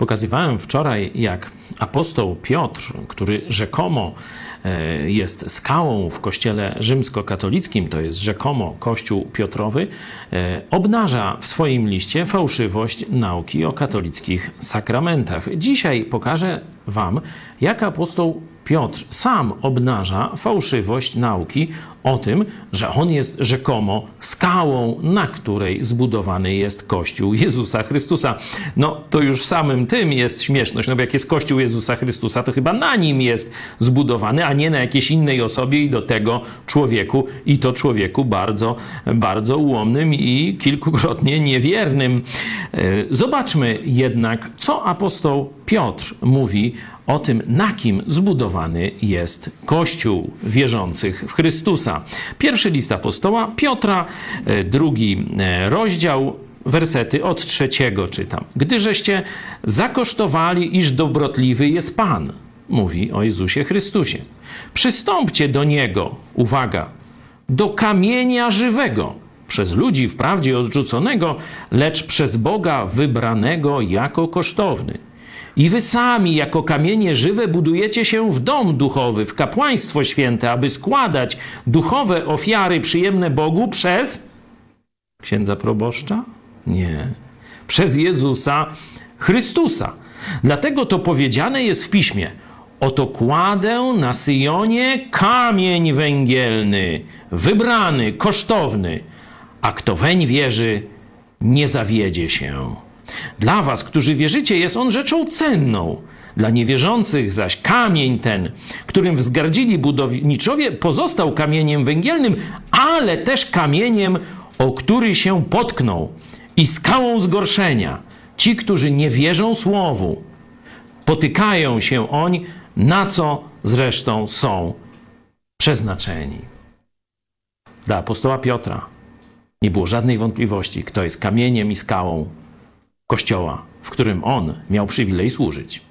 Pokazywałem wczoraj, jak apostoł Piotr, który rzekomo e, jest skałą w kościele rzymskokatolickim, to jest rzekomo kościół Piotrowy, e, obnaża w swoim liście fałszywość nauki o katolickich sakramentach. Dzisiaj pokażę Wam, jak apostoł Piotr sam obnaża fałszywość nauki o tym, że on jest rzekomo skałą, na której zbudowany jest Kościół Jezusa Chrystusa. No to już w samym tym jest śmieszność, no bo jak jest Kościół Jezusa Chrystusa, to chyba na nim jest zbudowany, a nie na jakiejś innej osobie i do tego człowieku, i to człowieku bardzo, bardzo ułomnym i kilkukrotnie niewiernym. E, zobaczmy jednak, co apostoł Piotr mówi o tym, na kim zbudowany jest Kościół wierzących w Chrystusa. Pierwszy list apostoła Piotra, e, drugi e, rozdział, wersety od trzeciego czytam. Gdyżeście zakosztowali, iż dobrotliwy jest Pan, mówi o Jezusie Chrystusie. Przystąpcie do Niego, uwaga, do kamienia żywego, przez ludzi wprawdzie odrzuconego, lecz przez Boga wybranego jako kosztowny – i wy sami, jako kamienie żywe, budujecie się w dom duchowy, w kapłaństwo święte, aby składać duchowe ofiary przyjemne Bogu przez księdza proboszcza? Nie. Przez Jezusa Chrystusa. Dlatego to powiedziane jest w piśmie. Oto kładę na Syjonie kamień węgielny, wybrany, kosztowny, a kto weń wierzy, nie zawiedzie się. Dla was, którzy wierzycie, jest on rzeczą cenną. Dla niewierzących zaś kamień ten, którym wzgardzili budowniczowie, pozostał kamieniem węgielnym, ale też kamieniem, o który się potknął i skałą zgorszenia. Ci, którzy nie wierzą słowu, potykają się oni, na co zresztą są przeznaczeni. Dla apostoła Piotra nie było żadnej wątpliwości, kto jest kamieniem i skałą Kościoła, w którym on miał przywilej służyć.